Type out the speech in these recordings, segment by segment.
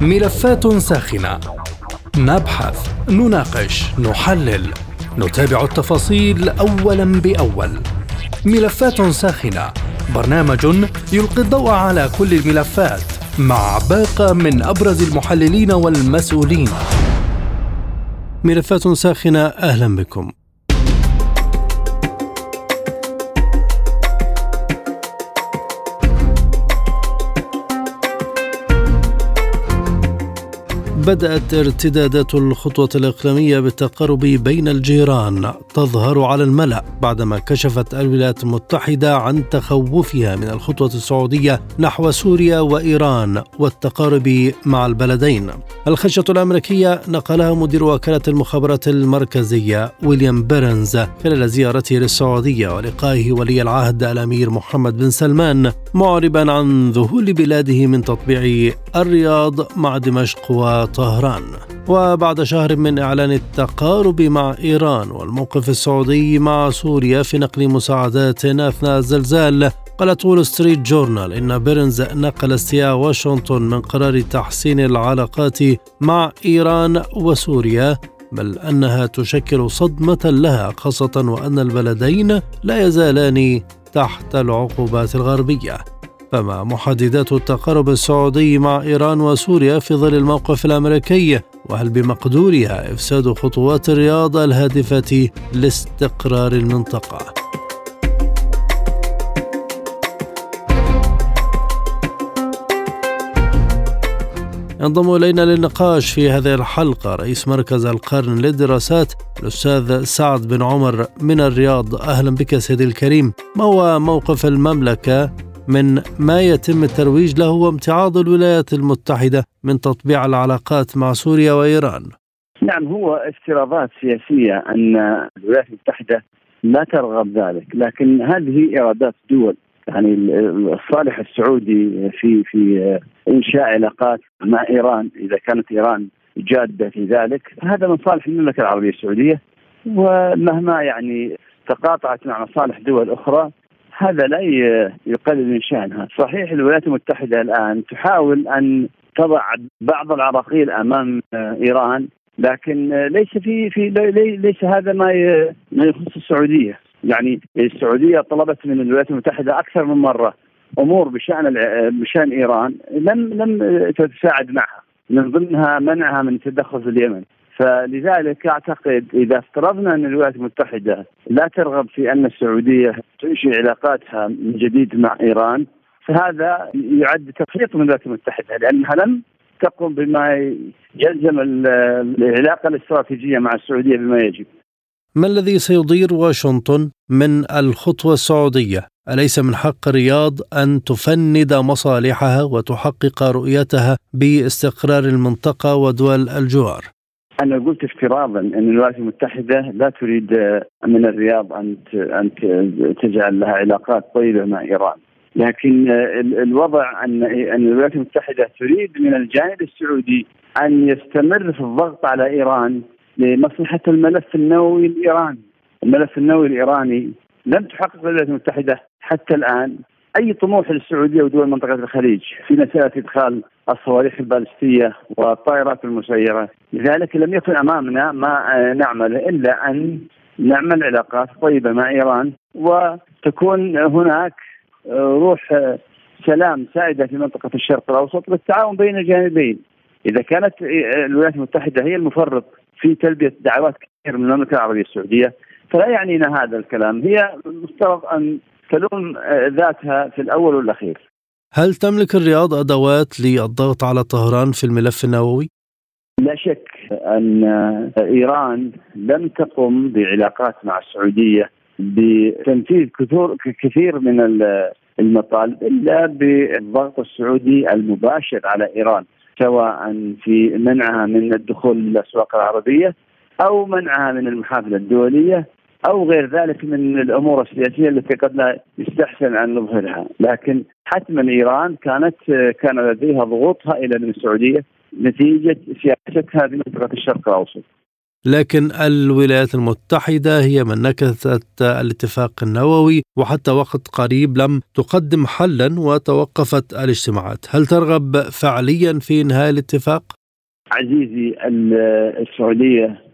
ملفات ساخنة. نبحث نناقش نحلل. نتابع التفاصيل اولا بأول. ملفات ساخنة. برنامج يلقي الضوء على كل الملفات مع باقة من أبرز المحللين والمسؤولين. ملفات ساخنة أهلا بكم. بدأت ارتدادات الخطوة الإقليمية بالتقارب بين الجيران تظهر على الملأ بعدما كشفت الولايات المتحدة عن تخوفها من الخطوة السعودية نحو سوريا وإيران والتقارب مع البلدين. الخشية الأمريكية نقلها مدير وكالة المخابرات المركزية ويليام بيرنز خلال زيارته للسعودية ولقائه ولي العهد الأمير محمد بن سلمان معربا عن ذهول بلاده من تطبيع الرياض مع دمشق طهران. وبعد شهر من إعلان التقارب مع إيران والموقف السعودي مع سوريا في نقل مساعدات أثناء الزلزال قالت وول ستريت جورنال إن بيرنز نقل استياء واشنطن من قرار تحسين العلاقات مع إيران وسوريا بل أنها تشكل صدمة لها خاصة وأن البلدين لا يزالان تحت العقوبات الغربية. فما محددات التقارب السعودي مع إيران وسوريا في ظل الموقف الأمريكي وهل بمقدورها إفساد خطوات الرياض الهادفة لاستقرار المنطقة؟ ينضم إلينا للنقاش في هذه الحلقة رئيس مركز القرن للدراسات الأستاذ سعد بن عمر من الرياض. أهلا بك سيدي الكريم. ما هو موقف المملكة من ما يتم الترويج له وامتعاض الولايات المتحدة من تطبيع العلاقات مع سوريا وإيران. نعم هو افتراضات سياسية أن الولايات المتحدة لا ترغب ذلك لكن هذه إرادات دول. يعني الصالح السعودي في في إنشاء علاقات مع إيران إذا كانت إيران جادة في ذلك. هذا من صالح المملكة العربية السعودية ومهما يعني تقاطعت مع مصالح دول أخرى هذا لا يقلل من شأنها. صحيح الولايات المتحدة الآن تحاول أن تضع بعض العراقيل أمام إيران لكن ليس في في ليس هذا ما ما يخص السعودية، يعني السعودية طلبت من الولايات المتحدة أكثر من مرة أمور بشأن بشأن إيران لم لم تتساعد معها، من ضمنها منعها من التدخل في اليمن، فلذلك أعتقد إذا افترضنا أن الولايات المتحدة لا ترغب في أن السعودية تنشئ علاقاتها من جديد مع إيران فهذا يعد تفريط من الولايات المتحدة لأنها لم تقم بما يلزم العلاقة الاستراتيجية مع السعودية بما يجب. ما الذي سيضير واشنطن من الخطوة السعودية؟ أليس من حق الرياض أن تفند مصالحها وتحقق رؤيتها باستقرار المنطقة ودول الجوار؟ أنا قلت افتراضا أن الولايات المتحدة لا تريد من الرياض أن أن تجعل لها علاقات طيبة مع إيران. لكن الوضع ان أن الولايات المتحدة تريد من الجانب السعودي أن يستمر في الضغط على إيران لمصلحة الملف النووي الايراني الملف النووي الإيراني لم تحقق الولايات المتحدة حتى الآن أي طموح للسعودية ودول منطقة الخليج في مسألة إدخال الصواريخ البالستية والطائرات المسيرة، لذلك لم يكن أمامنا ما نعمل إلا أن نعمل علاقات طيبة مع إيران وتكون هناك روح سلام سائدة في منطقة الشرق الأوسط بالتعاون بين الجانبين. إذا كانت الولايات المتحدة هي المفرط في تلبية دعوات كثير من المملكة العربية السعودية فلا يعنينا هذا الكلام، هي مفترض أن تلوم ذاتها في الأول والأخير. هل تملك الرياض أدوات للضغط على طهران في الملف النووي؟ لا شك أن إيران لم تقم بعلاقات مع السعودية بتنفيذ كثير من المطالب إلا بالضغط السعودي المباشر على إيران سواء في منعها من الدخول للأسواق العربية أو منعها من المحافل الدولية أو غير ذلك من الأمور السياسية التي قد لا يستحسن أن نظهرها، لكن حتما إيران كانت كان لديها ضغوطها إلى السعودية نتيجة سياستها في منطقه الشرق الأوسط. لكن الولايات المتحدة هي من نكثت الاتفاق النووي وحتى وقت قريب لم تقدم حلا وتوقفت الاجتماعات هل ترغب فعليا في إنهاء الاتفاق؟ عزيزي السعودية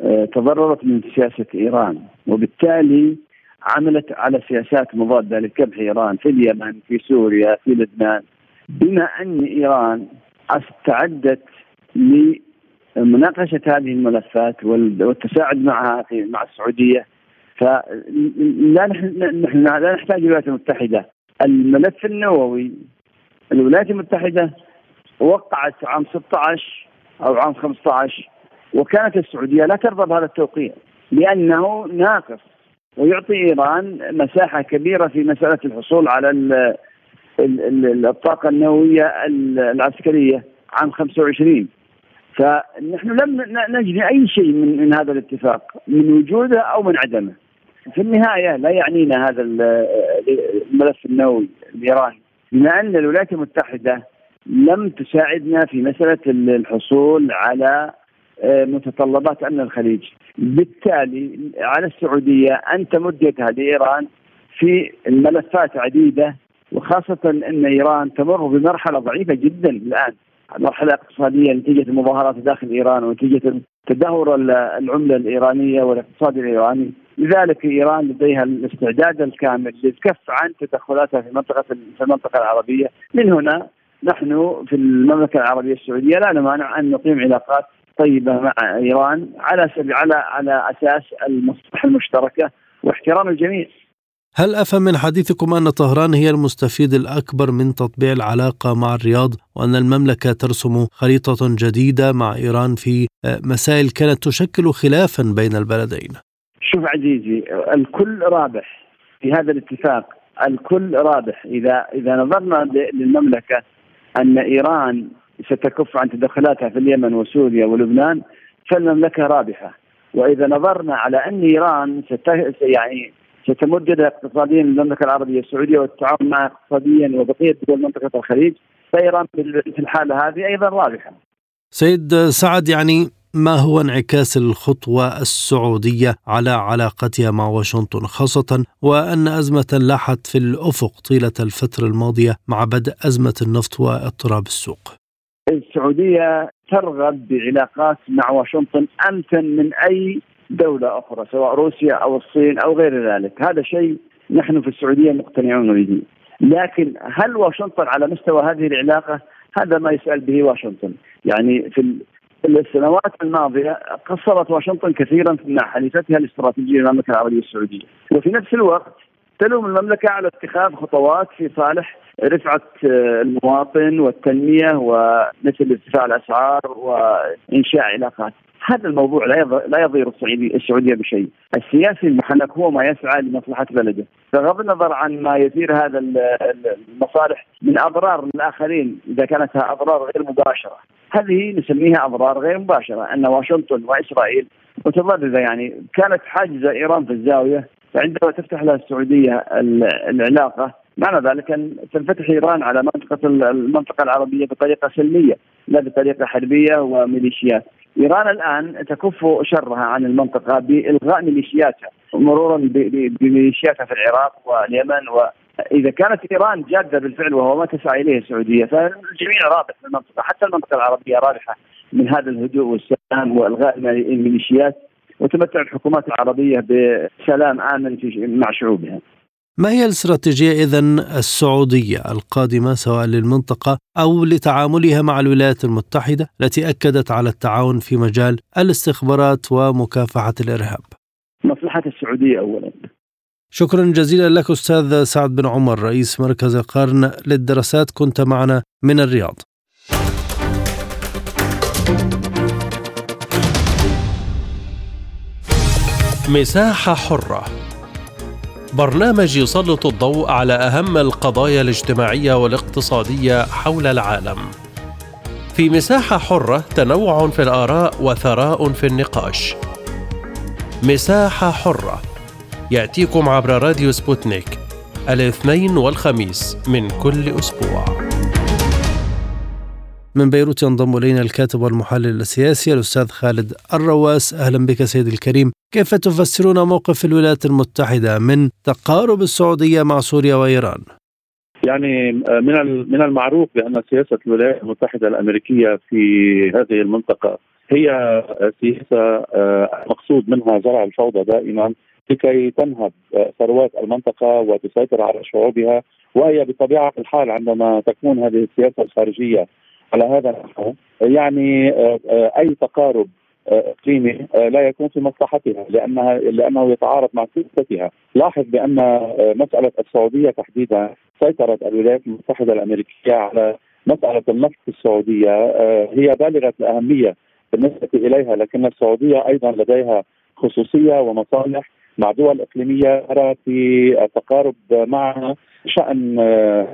آه، تضررت من سياسة إيران وبالتالي عملت على سياسات مضادة لكبح إيران في اليمن في سوريا في لبنان. بما أن إيران استعدت لمناقشة هذه الملفات والتساعد معها في مع السعودية فلا نحن لا نحتاج الولايات المتحدة الملف النووي الولايات المتحدة وقعت عام 16 أو عام 15 وكانت السعودية لا ترضى بهذا التوقيع. لأنه ناقص ويعطي إيران مساحة كبيرة في مسألة الحصول على الطاقة النووية العسكرية عام 25 فنحن لم نجد أي شيء من من هذا الاتفاق من وجوده أو من عدمه. في النهاية لا يعنينا هذا الملف النووي الإيراني. بما أن الولايات المتحدة لم تساعدنا في مسألة الحصول على آه، متطلبات أمن الخليج، بالتالي على السعودية أن تمد يدها لإيران في الملفات عديدة وخاصة أن إيران تمر بمرحلة ضعيفة جدا الآن، مرحلة اقتصادية نتيجة المظاهرات داخل إيران ونتيجة تدهور العملة الإيرانية والاقتصاد الإيراني، لذلك إيران لديها الاستعداد الكامل للكف عن تدخلاتها في منطقة في المنطقة العربية، من هنا نحن في المملكة العربية السعودية لا نمانع أن نقيم علاقات طيبة مع إيران على سبيل على على أساس المصلحه المشتركة واحترام الجميع. هل افهم من حديثكم أن طهران هي المستفيد الأكبر من تطبيع العلاقة مع الرياض وأن المملكة ترسم خريطة جديدة مع إيران في مسائل كانت تشكل خلافا بين البلدين؟ شوف عزيزي الكل رابح في هذا الاتفاق الكل رابح اذا إذا نظرنا للمملكة أن إيران ستكف عن تدخلاتها في اليمن وسوريا ولبنان فالمملكة رابحة وإذا نظرنا على أن إيران ست يعني ستمد يدها اقتصاديا للمملكة العربية السعودية والتعاون معها اقتصاديا وبقية دول منطقة الخليج فإيران في الحالة هذه أيضا رابحة. سيد سعد يعني ما هو انعكاس الخطوة السعودية على علاقتها مع واشنطن خاصة وأن أزمة لاحت في الأفق طيلة الفترة الماضية مع بدء أزمة النفط وإضطراب السوق السعودية ترغب بعلاقات مع واشنطن أمثل من أي دولة أخرى سواء روسيا أو الصين أو غير ذلك. هذا شيء نحن في السعودية مقتنعون به. لكن هل واشنطن على مستوى هذه العلاقة؟ هذا ما يسأل به واشنطن. يعني في السنوات الماضية قصرت واشنطن كثيرا مع حليفتها الاستراتيجية المملكه العربية السعودية، وفي نفس الوقت تلوم المملكة على اتخاذ خطوات في صالح رفعه المواطن والتنمية ومثل ارتفاع الأسعار وإنشاء علاقات. هذا الموضوع لا لا يضير السعودية بشيء، السياسي المحنك هو ما يسعى لمصلحة بلده، بغض النظر عن ما يثير هذا المصالح من أضرار للاخرين إذا كانت أضرار غير مباشرة، هذه نسميها أضرار غير مباشرة أن واشنطن وإسرائيل متضررة يعني. كانت حاجزه إيران في الزاوية فعندما تفتح لها السعودية العلاقة معنى ذلك أن تنفتح إيران على منطقة المنطقة العربية بطريقة سلمية لا بطريقة حربية وميليشيات. إيران الآن تكف شرها عن المنطقة بإلغاء ميليشياتها مرورا بميليشياتها في العراق واليمن و إذا كانت إيران جادة بالفعل وهو ما تسعى إليه السعودية فالجميع رابح في المنطقة حتى المنطقة العربية رابحة من هذا الهدوء والسلام وإلغاء الميليشيات وتمتع الحكومات العربية بسلام آمن مع شعوبها. ما هي الاستراتيجية اذا السعودية القادمة سواء للمنطقة أو لتعاملها مع الولايات المتحدة التي أكدت على التعاون في مجال الاستخبارات ومكافحة الإرهاب؟ مصلحة السعودية اولا. شكرا جزيلا لك أستاذ سعد بن عمر رئيس مركز القرن للدراسات كنت معنا من الرياض. مساحة حرة. برنامج يسلط الضوء على أهم القضايا الاجتماعية والاقتصادية حول العالم. في مساحة حرة تنوع في الآراء وثراء في النقاش. مساحة حرة يأتيكم عبر راديو سبوتنيك الاثنين والخميس من كل أسبوع من بيروت ينضم إلينا الكاتب والمحلل السياسي الأستاذ خالد الرواس أهلا بك سيدي الكريم كيف تفسرون موقف الولايات المتحدة من تقارب السعودية مع سوريا وإيران؟ يعني من من المعروف بأن سياسة الولايات المتحدة الأمريكية في هذه المنطقة هي سياسة مقصود منها زرع الفوضى دائما لكي تنهب ثروات المنطقة وتسيطر على شعوبها وهي بطبيعة الحال عندما تكون هذه السياسة الخارجية على هذا النحو يعني أي تقارب إقليمي لا يكون في مصلحتها لأنها لأنه يتعارض مع سياستها، لاحظ بأن مسألة السعودية تحديدا سيطرت الولايات المتحدة الأمريكية على مسألة النفط في السعودية هي بالغه الأهمية بالنسبة إليها لكن السعودية أيضا لديها خصوصية ومصالح مع دول إقليمية ترى في التقارب معها شأن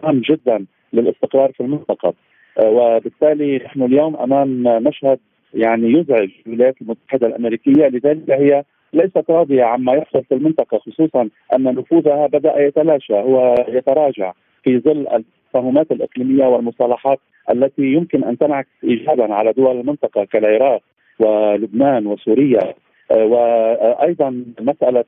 هام جدا للاستقرار في المنطقة. وبالتالي نحن اليوم أمام مشهد يعني يزعج الولايات المتحدة الأمريكية لذلك هي ليست راضية عما يحصل في المنطقة خصوصا أن نفوذها بدأ يتلاشى ويتراجع في ظل التفاهمات الإقليمية والمصالحات التي يمكن أن تنعكس ايجابا على دول المنطقة كالعراق ولبنان وسوريا. وأيضا مسألة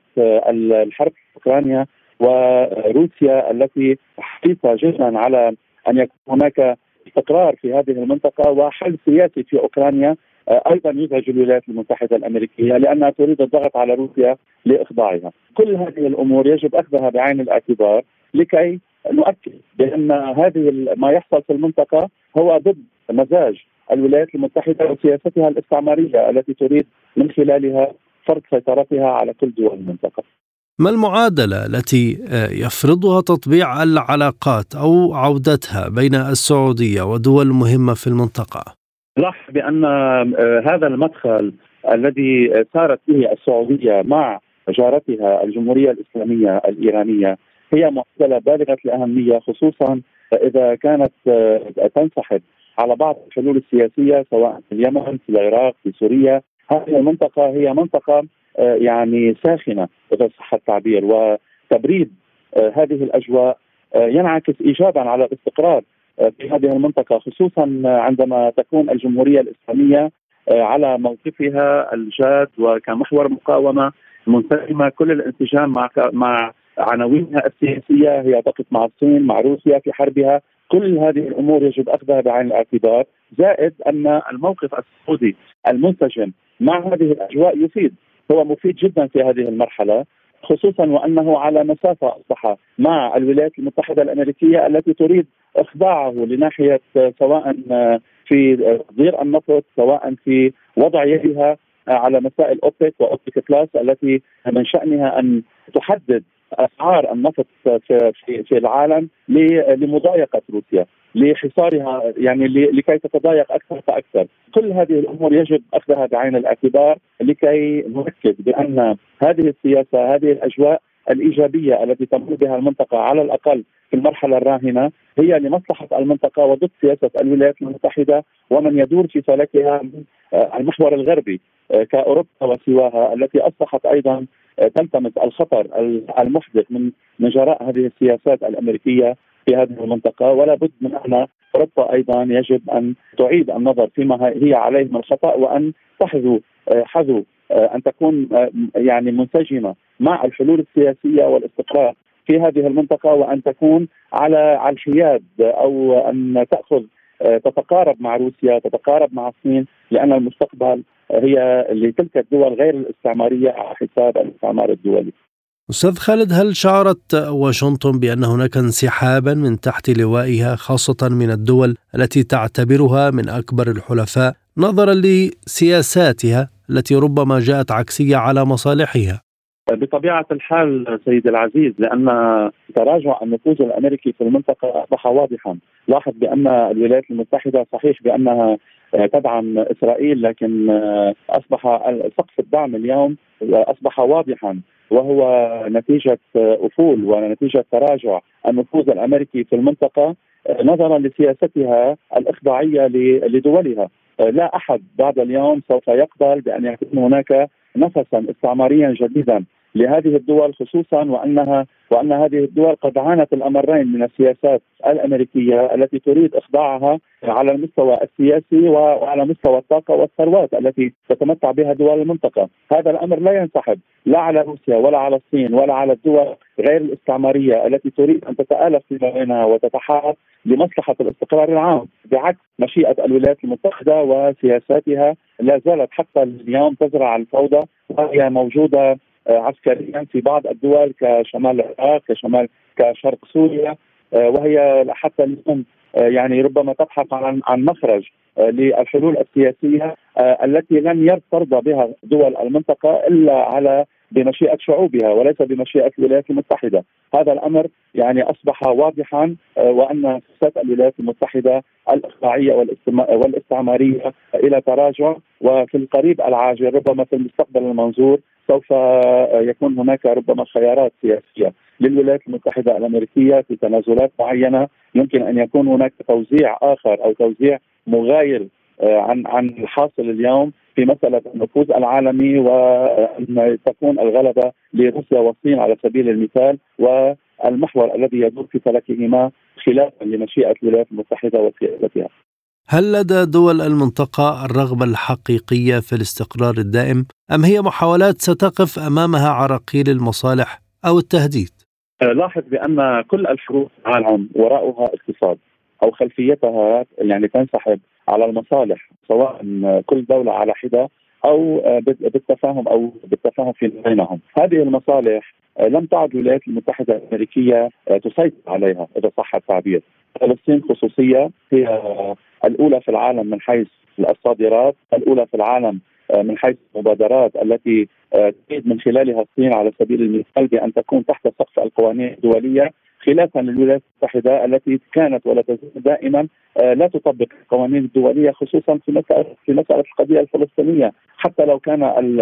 الحرب في أوكرانيا وروسيا التي حريصة جدا على أن يكون هناك استقرار في هذه المنطقة وحل سياسي في أوكرانيا أيضا يزعج الولايات المتحدة الأمريكية لأنها تريد الضغط على روسيا لإخضاعها. كل هذه الأمور يجب أخذها بعين الاعتبار لكي نؤكد بأن هذه ما يحصل في المنطقة هو ضد مزاج الولايات المتحدة وسياستها الاستعمارية التي تريد من خلالها فرض سيطرتها على كل دول المنطقة. ما المعادلة التي يفرضها تطبيع العلاقات أو عودتها بين السعودية ودول مهمة في المنطقة؟ لاحظ بأن هذا المدخل الذي سارت به السعودية مع جارتها الجمهورية الإسلامية الإيرانية هي معادله بالغة الأهمية خصوصا إذا كانت تنسحب على بعض الحلول السياسية سواء في اليمن في العراق في سوريا هذه المنطقة هي منطقة يعني ساخنة اذا صح التعبير. وتبريد هذه الأجواء ينعكس ايجابا على الاستقرار في هذه المنطقة خصوصا عندما تكون الجمهورية الإسلامية على موقفها الجاد وكمحور مقاومة منسجمة. كل الانسجام مع مع عناوينها السياسية هي ضغط مع الصين مع روسيا في حربها. كل هذه الأمور يجب أخذها بعين الاعتبار. زائد أن الموقف السعودي المنسجم مع هذه الأجواء يفيد. هو مفيد جدا في هذه المرحلة خصوصا وأنه على مسافة اصبح مع الولايات المتحدة الأمريكية التي تريد إخضاعه لناحية سواء في تصدير النفط سواء في وضع يدها على مسائل اوبك واوبك بلس التي من شأنها أن تحدد أسعار النفط في العالم لمضايقة روسيا. لحصارها يعني لكي تتضايق أكثر فأكثر، كل هذه الأمور يجب أخذها بعين الاعتبار لكي نؤكد بأن هذه السياسة هذه الأجواء الإيجابية التي تمر بها المنطقة على الأقل في المرحلة الراهنة هي لمصلحة المنطقة وضد سياسة الولايات المتحدة ومن يدور في فلكها المحور الغربي كأوروبا وسواها التي أصبحت أيضا تلتمس الخطر المحدث من من جراء هذه السياسات الأمريكية في هذه المنطقة ولا بد من أن اوروبا أيضا يجب أن تعيد النظر فيما هي عليه من الخطأ وأن تحذو حذو أن تكون يعني منسجمة مع الحلول السياسية والاستقرار في هذه المنطقة وأن تكون على على الحياد أو أن تأخذ تتقارب مع روسيا تتقارب مع الصين لأن المستقبل هي لتلك الدول غير الاستعمارية على حساب الاستعمار الدولي. أستاذ خالد هل شعرت واشنطن بأن هناك انسحابا من تحت لوائها خاصة من الدول التي تعتبرها من أكبر الحلفاء نظرا لسياساتها التي ربما جاءت عكسية على مصالحها؟ بطبيعة الحال سيدي العزيز لأن تراجع النفوذ الأمريكي في المنطقة اصبح واضحا، لاحظ بأن الولايات المتحدة صحيح بأنها تدعم إسرائيل لكن أصبح سقف الدعم اليوم أصبح واضحا وهو نتيجة أفول ونتيجة تراجع النفوذ الأمريكي في المنطقة نظرا لسياستها الإخضاعية لدولها. لا أحد بعد اليوم سوف يقبل بأن يكون هناك نفسا استعماريا جديدا لهذه الدول خصوصا وأنها وأن هذه الدول قد عانت الأمرين من السياسات الأمريكية التي تريد إخضاعها على المستوى السياسي وعلى مستوى الطاقة والثروات التي تتمتع بها دول المنطقة، هذا الأمر لا ينسحب لا على روسيا ولا على الصين ولا على الدول غير الاستعمارية التي تريد أن تتآلف فيما بينها وتتحالف لمصلحة الاستقرار العام، بعكس مشيئة الولايات المتحدة وسياساتها لا زالت حتى اليوم تزرع الفوضى وهي موجودة عسكريا في بعض الدول كشمال العراق كشمال كشرق سوريا آه، وهي حتى اليوم آه، يعني ربما تبحث عن عن مخرج للحلول السياسية التي لن ترضى بها دول المنطقة إلا على بمشيئة شعوبها وليس بمشيئة الولايات المتحدة، هذا الأمر يعني أصبح واضحا وأن سياسات الولايات المتحدة الإقطاعية والاستعمارية إلى تراجع وفي القريب العاجل ربما في المستقبل المنظور سوف يكون هناك ربما خيارات سياسية للولايات المتحدة الأمريكية في تنازلات معينة. يمكن أن يكون هناك توزيع آخر أو توزيع مغاير آه، عن عن الحاصل اليوم في مسألة النفوذ العالمي وأن تكون الغلبة لروسيا والصين على سبيل المثال والمحور الذي يدور في فلكهما خلافا لمشيئة الولايات المتحدة وسياستها. هل لدى دول المنطقة الرغبة الحقيقية في الاستقرار الدائم أم هي محاولات ستقف أمامها عراقيل المصالح أو التهديد؟ أه، لاحظ بأن كل الحروب في العالم وراءها اقتصاد أو خلفيتها يعني تنسحب على المصالح سواء كل دولة على حدة أو بالتفاهم أو بالتفاهم في بينهم، هذه المصالح أه، لم تعد الولايات المتحدة الأمريكية تسيطر عليها إذا صح التعبير، فلسطين خصوصية هي الأولى في العالم من حيث الصادرات، الأولى في العالم آه، من حيث المبادرات التي آه، تريد من خلالها الصين على سبيل المثال بأن تكون تحت سقف القوانين الدولية. خلافا للولايات المتحدة التي كانت ولا تزال دائما آه، لا تطبق القوانين الدولية خصوصا في مساله في مسألة القضية الفلسطينية. حتى لو كان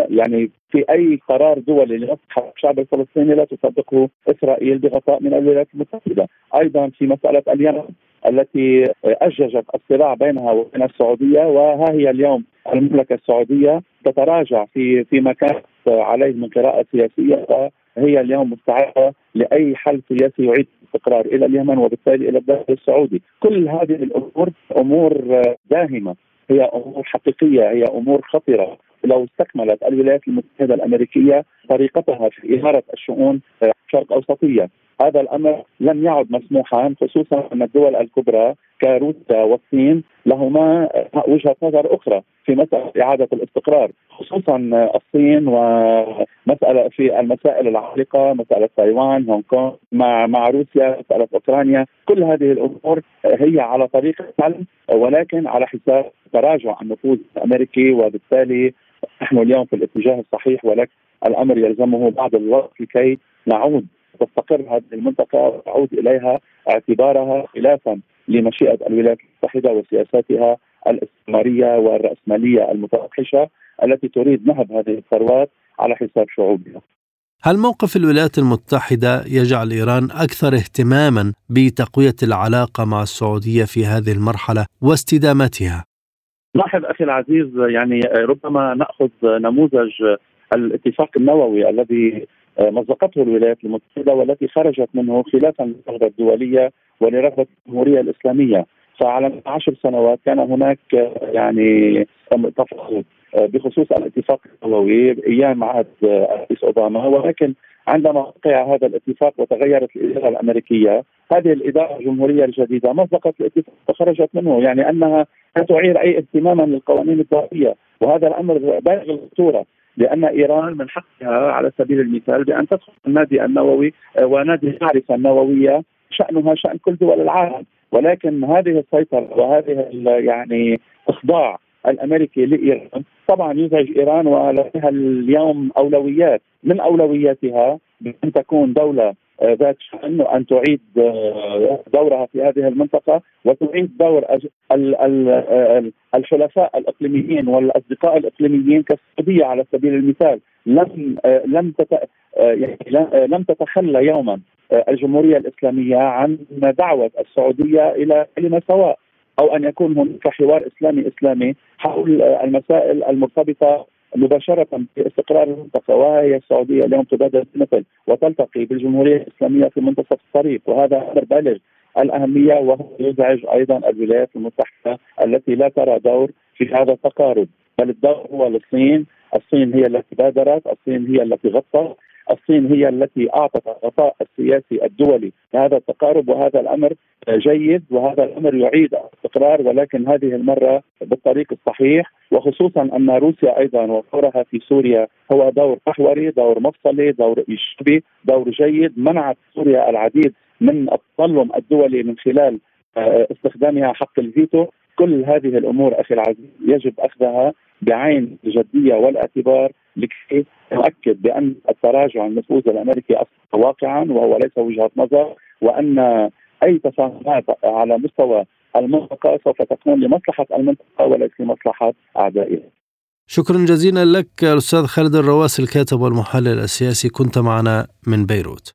يعني في أي قرار دولي لمصلحه الشعب الفلسطيني لا تطبقه إسرائيل بغطاء من الولايات المتحدة، أيضا في مسألة اليمن التي اججت الصراع بينها وبين السعودية وها هي اليوم المملكة السعودية تتراجع في فيما كانت عليه من قراءة سياسية وهي اليوم مستعده لأي حل سياسي يعيد الاستقرار إلى اليمن وبالتالي إلى الداخل السعودي، كل هذه الأمور أمور داهمة. هي أمور حقيقية هي أمور خطره لو استكملت الولايات المتحدة الأمريكية طريقتها في إدارة الشؤون الشرق أوسطية هذا الأمر لم يعد مسموحا خصوصا أن الدول الكبرى كروسيا والصين لهما وجهة نظر أخرى في مسألة إعادة الاستقرار خصوصا الصين ومسألة في المسائل العالقة مسألة تايوان هونغ كونغ مع مع روسيا مسألة أوكرانيا كل هذه الأمور هي على طريق الحل ولكن على حساب تراجع النفوذ الأمريكي وبالتالي نحن اليوم في الاتجاه الصحيح ولكن الأمر يلزمه بعض الوقت لكي نعود تستقر هذه المنطقة وتعود إليها اعتبارها خلافا لمشيئة الولايات المتحدة وسياساتها الاستثمارية والرأسمالية المتوحشة التي تريد نهب هذه الثروات على حساب شعوبها. هل موقف الولايات المتحدة يجعل إيران أكثر اهتماما بتقوية العلاقة مع السعودية في هذه المرحلة واستدامتها؟ لاحظ أخي العزيز يعني ربما نأخذ نموذج الاتفاق النووي الذي مزقته الولايات المتحدة والتي خرجت منه خلافا للرغبه الدولية ولرغبة الجمهورية الإسلامية. فعلى عشر سنوات كان هناك يعني تفاوض بخصوص الاتفاق النووي أيام عهد الرئيس أوباما. ولكن عندما وقع هذا الاتفاق وتغيرت الإدارة الأمريكية هذه الإدارة الجمهورية الجديدة مزقت الاتفاق وخرجت منه يعني أنها لا تعير أي اهتماما للقوانين الدولية. وهذا الأمر بالغ الخطورة. لأن إيران من حقها على سبيل المثال بأن تدخل النادي النووي آه، ونادي المعرفه النووية شأنها شأن كل دول العالم. ولكن هذه السيطرة وهذه يعني اخضاع الأمريكي لإيران طبعا يزعج إيران ولديها اليوم أولويات. من أولوياتها؟ بأن تكون دولة ذات شأن أن تعيد آه، دورها في هذه المنطقة وتعيد دور آه، الحلفاء الإقليميين والأصدقاء الإقليميين كالسعودية على سبيل المثال. لم لم يعني لم تتخلى يوما الجمهورية الإسلامية عن دعوة السعودية إلى كلمة سواء أو أن يكون هناك حوار إسلامي إسلامي حول المسائل المرتبطة مباشرة باستقرار المنطقة وهي السعودية اليوم تبادر مثل وتلتقي بالجمهورية الإسلامية في منتصف الطريق وهذا أمر بالغ. الأهمية وهو يزعج أيضا الولايات المتحدة التي لا ترى دور في هذا التقارب. بل الدور هو للصين. الصين هي التي بادرت الصين هي التي غطت. الصين هي التي أعطت الغطاء السياسي الدولي لهذا التقارب وهذا الأمر جيد وهذا الأمر يعيد الاستقرار ولكن هذه المرة بالطريق الصحيح وخصوصا أن روسيا أيضا ودورها في سوريا هو دور محوري، دور مفصلي، دور إيجابي، دور جيد، منعت سوريا العديد من التظلم الدولي من خلال آه، استخدامها حق الفيتو. كل هذه الأمور أخي العزيز يجب أخذها بعين الجدية والاعتبار لكي نؤكد بأن التراجع النفوذ الأمريكي أصبح واقعا وهو ليس وجهة نظر وأن أي تفاهمات على مستوى المنطقة سوف تكون لمصلحة المنطقة وليس لمصلحة أعدائها. شكرا جزيلا لك الاستاذ خالد الرواس الكاتب والمحلل السياسي كنت معنا من بيروت.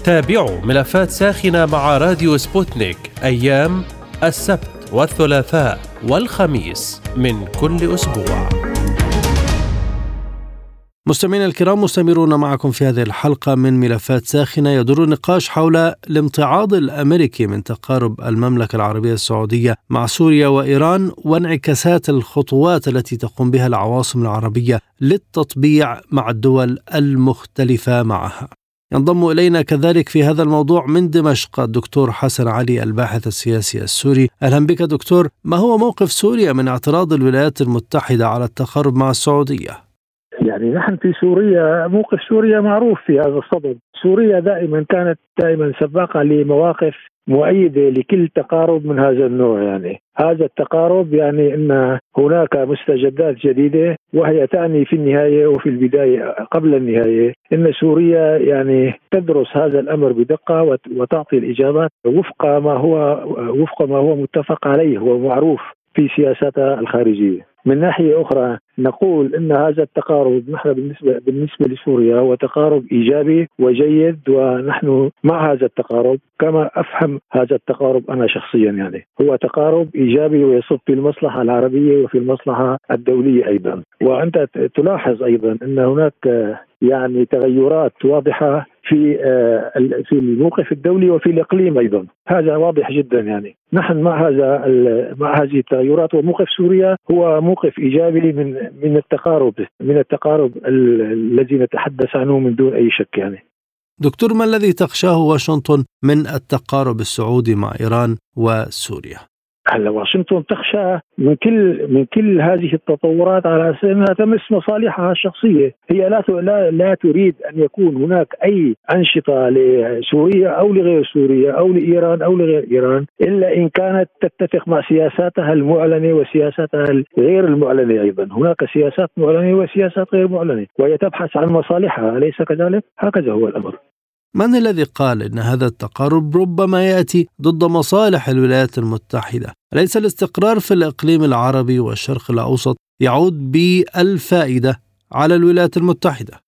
تابعوا ملفات ساخنة مع راديو سبوتنيك أيام السبت والثلاثاء والخميس من كل أسبوع. مستمعينا الكرام مستمرون معكم في هذه الحلقة من ملفات ساخنة يدور النقاش حول الامتعاض الأمريكي من تقارب المملكة العربية السعودية مع سوريا وإيران وانعكاسات الخطوات التي تقوم بها العواصم العربية للتطبيع مع الدول المختلفة معها. ينضم إلينا كذلك في هذا الموضوع من دمشق الدكتور حسن علي الباحث السياسي السوري. أهلا بك دكتور. ما هو موقف سوريا من اعتراض الولايات المتحدة على التقارب مع السعودية؟ يعني. نحن في سوريا موقف سوريا معروف في هذا الصدد. سوريا دائما كانت دائما سباقة لمواقف مؤيدة لكل تقارب من هذا النوع يعني. هذا التقارب يعني إن هناك مستجدات جديدة وهي تعني في النهاية وفي البداية قبل النهاية إن سوريا يعني تدرس هذا الأمر بدقة وتعطي الإجابات وفق ما هو وفق ما هو متفق عليه ومعروف في سياستها الخارجية. من ناحية أخرى نقول إن هذا التقارب نحن بالنسبة بالنسبة لسوريا هو تقارب إيجابي وجيد ونحن مع هذا التقارب كما أفهم هذا التقارب أنا شخصيا يعني. هو تقارب إيجابي ويصب في المصلحة العربية وفي المصلحة الدولية أيضا. وأنت تلاحظ أيضا إن هناك يعني تغيرات واضحة في آه، في الموقف الدولي وفي الإقليم أيضا. هذا واضح جدا يعني. نحن مع هذا مع هذه التغيرات وموقف سوريا هو موقف إيجابي من من التقارب من التقارب الذي نتحدث عنه من دون أي شك يعني. دكتور ما الذي تخشاه واشنطن من التقارب السعودي مع إيران وسوريا؟ هلا واشنطن تخشى من كل من كل هذه التطورات على أساس أنها تمس مصالحها الشخصية، هي لا لا لا تريد أن يكون هناك أي أنشطة لسوريا أو لغير سوريا أو لإيران أو لغير إيران إلا إن كانت تتفق مع سياساتها المعلنة وسياساتها غير المعلنة أيضا، هناك سياسات معلنة وسياسات غير معلنة، وهي تبحث عن مصالحها أليس كذلك؟ هكذا هو الأمر. من الذي قال إن هذا التقارب ربما يأتي ضد مصالح الولايات المتحدة؟ اليس الاستقرار في الإقليم العربي والشرق الأوسط يعود بألفائدة على الولايات المتحدة؟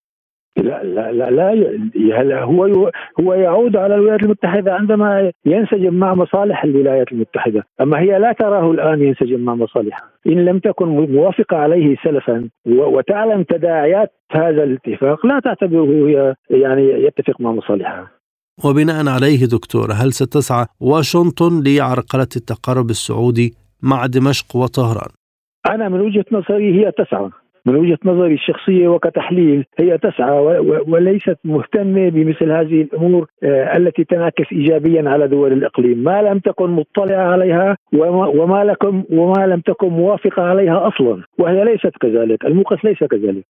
لا لا لا, لا هو هو يعود على الولايات المتحدة عندما ينسجم مع مصالح الولايات المتحدة، أما هي لا تراه الآن ينسجم مع مصالحها، إن لم تكن موافقة عليه سلفا وتعلم تداعيات هذا الاتفاق لا تعتبره هي يعني يتفق مع مصالحها. وبناء عليه دكتور هل ستسعى واشنطن لعرقلة التقارب السعودي مع دمشق وطهران؟ أنا من وجهة نظري هي تسعى من وجهة نظري الشخصية وكتحليل هي تسعى وليست مهتمة بمثل هذه الأمور آه، التي تنعكس ايجابيا على دول الإقليم، ما لم تكن مطلعه عليها وما لكم وما لم تكن موافقة عليها أصلا، وهي ليست كذلك، الموقف ليس كذلك.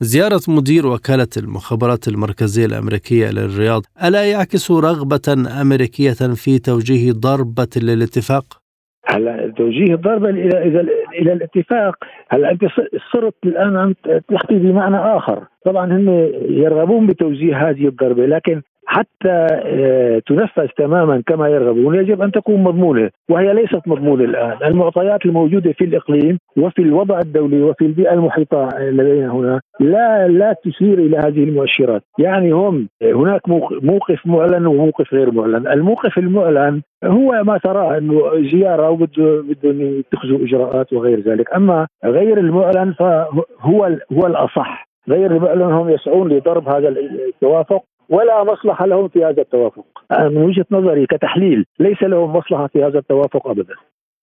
زيارة مدير وكالة المخابرات المركزية الأمريكية للرياض ألا يعكس رغبة أمريكية في توجيه ضربة للاتفاق؟ هلا توجيه الضربه إلى إلى إلى الاتفاق. هلا أنت صرت الآن عم تحكي بمعنى آخر. طبعا هم يرغبون بتوجيه هذه الضربة لكن حتى آه، تنفذ تماما كما يرغبون يجب أن تكون مضمونة وهي ليست مضمونة الآن، المعطيات الموجودة في الإقليم وفي الوضع الدولي وفي البيئة المحيطة لدينا هنا لا لا تشير إلى هذه المؤشرات، يعني هم هناك موقف معلن وموقف غير معلن، الموقف المعلن هو ما تراه إنه زيارة وبده بدهم يتخذوا إجراءات وغير ذلك، أما غير المعلن فهو هو الأصح، غير المعلن هم يسعون لضرب هذا التوافق ولا مصلحة لهم في هذا التوافق من وجهة نظري كتحليل ليس لهم مصلحة في هذا التوافق ابدا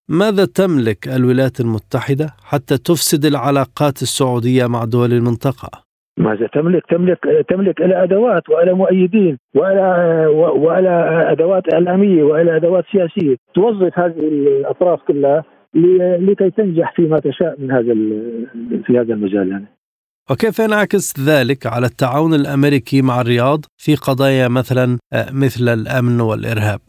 ماذا تملك الولايات المتحدة حتى تفسد العلاقات السعودية مع دول المنطقة؟ ماذا تملك؟ تملك تملك إلى أدوات وإلى مؤيدين وإلى وإلى أدوات إعلامية وإلى أدوات سياسية توظف هذه الأطراف كلها لكي تنجح فيما تشاء من هذا في هذا المجال يعني. وكيف ينعكس ذلك على التعاون الأمريكي مع الرياض في قضايا مثلا آه، مثل الأمن والإرهاب؟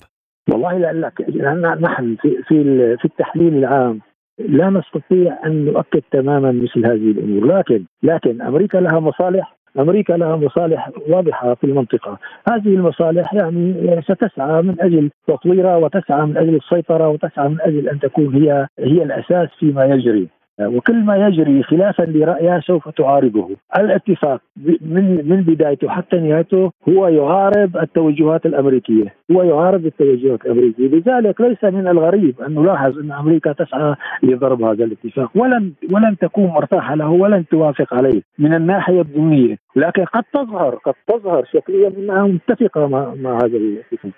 والله لا لا نحن في في في التحليل العام لا نستطيع أن نؤكد تماما مثل هذه الأمور، لكن لكن أمريكا لها مصالح أمريكا لها مصالح واضحة في المنطقة، هذه المصالح يعني ستسعى من أجل تطويرها وتسعى من أجل السيطرة وتسعى من أجل أن تكون هي هي الأساس فيما يجري، وكل ما يجري خلافا لرأيها سوف تعارضه. الاتفاق من من بدايته حتى نهايته هو يعارض التوجهات الأمريكية. هو يعارض التوجهات الأمريكية. لذلك ليس من الغريب أن نلاحظ أن أمريكا تسعى لضرب هذا الاتفاق. ولن ولن تكون مرتاحة له ولن توافق عليه من الناحية الدينية. لكن قد تظهر قد تظهر شكليا أنها متفقة مع, مع هذا الاتفاق.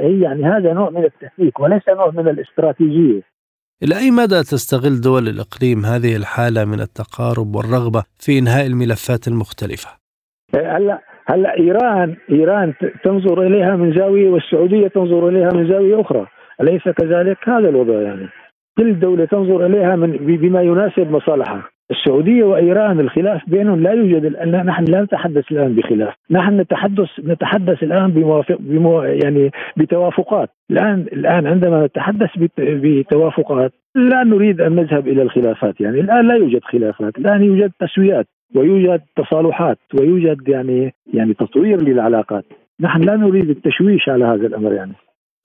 يعني هذا نوع من التحقيق وليس نوع من الاستراتيجية. إلى أي مدى تستغل دول الإقليم هذه الحالة من التقارب والرغبة في إنهاء الملفات المختلفة؟ هلا هلا إيران إيران تنظر إليها من زاوية والسعودية تنظر إليها من زاوية أخرى أليس كذلك؟ هذا الوضع يعني كل دولة تنظر إليها من بما يناسب مصالحها السعودية وإيران الخلاف بينهم لا يوجد الآن نحن لا نتحدث الآن بخلاف. نحن نتحدث نتحدث الآن بموافق بمو يعني بتوافقات. الآن الآن عندما نتحدث بتوافقات لا نريد أن نذهب إلى الخلافات. يعني الآن لا يوجد خلافات. الآن يوجد تسويات ويوجد تصالحات ويوجد يعني يعني تطوير للعلاقات. نحن لا نريد التشويش على هذا الأمر يعني.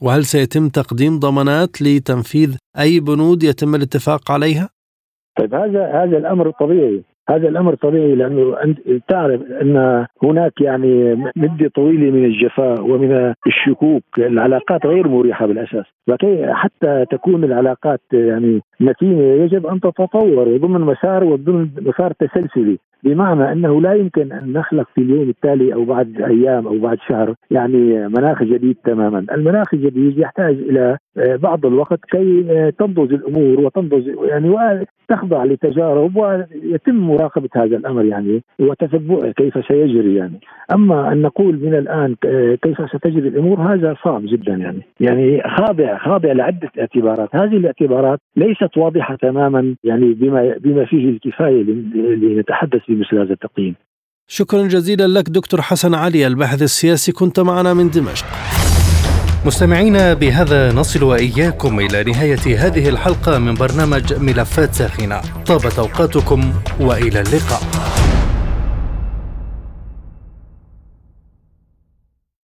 وهل سيتم تقديم ضمانات لتنفيذ أي بنود يتم الاتفاق عليها؟ طيب هذا هذا الأمر طبيعي. هذا الأمر طبيعي لأنه أنت تعرف أن هناك يعني مدة طويلة من الجفاء ومن الشكوك. العلاقات غير مريحة بالأساس. لكن حتى تكون العلاقات يعني متينه يجب أن تتطور وضمن مسار وضمن مسار تسلسلي. بمعنى أنه لا يمكن أن نخلق في اليوم التالي أو بعد أيام أو بعد شهر يعني مناخ جديد تماما، المناخ الجديد يحتاج إلى آه، بعض الوقت كي آه، تنضج الأمور وتنضج يعني وتخضع لتجارب ويتم مراقبة هذا الأمر يعني وتتبع كيف سيجري يعني، أما أن نقول من الآن آه، كيف ستجري الأمور هذا صعب جدا يعني، يعني خاضع خاضع لعدة اعتبارات، هذه الاعتبارات ليست واضحة تماما يعني بما بما فيه الكفاية لنتحدث بمثل هذا التقييم. شكرا جزيلا لك دكتور حسن علي الباحث السياسي كنت معنا من دمشق. مستمعينا بهذا نصل وإياكم إلى نهاية هذه الحلقة من برنامج ملفات ساخنة طابت أوقاتكم وإلى اللقاء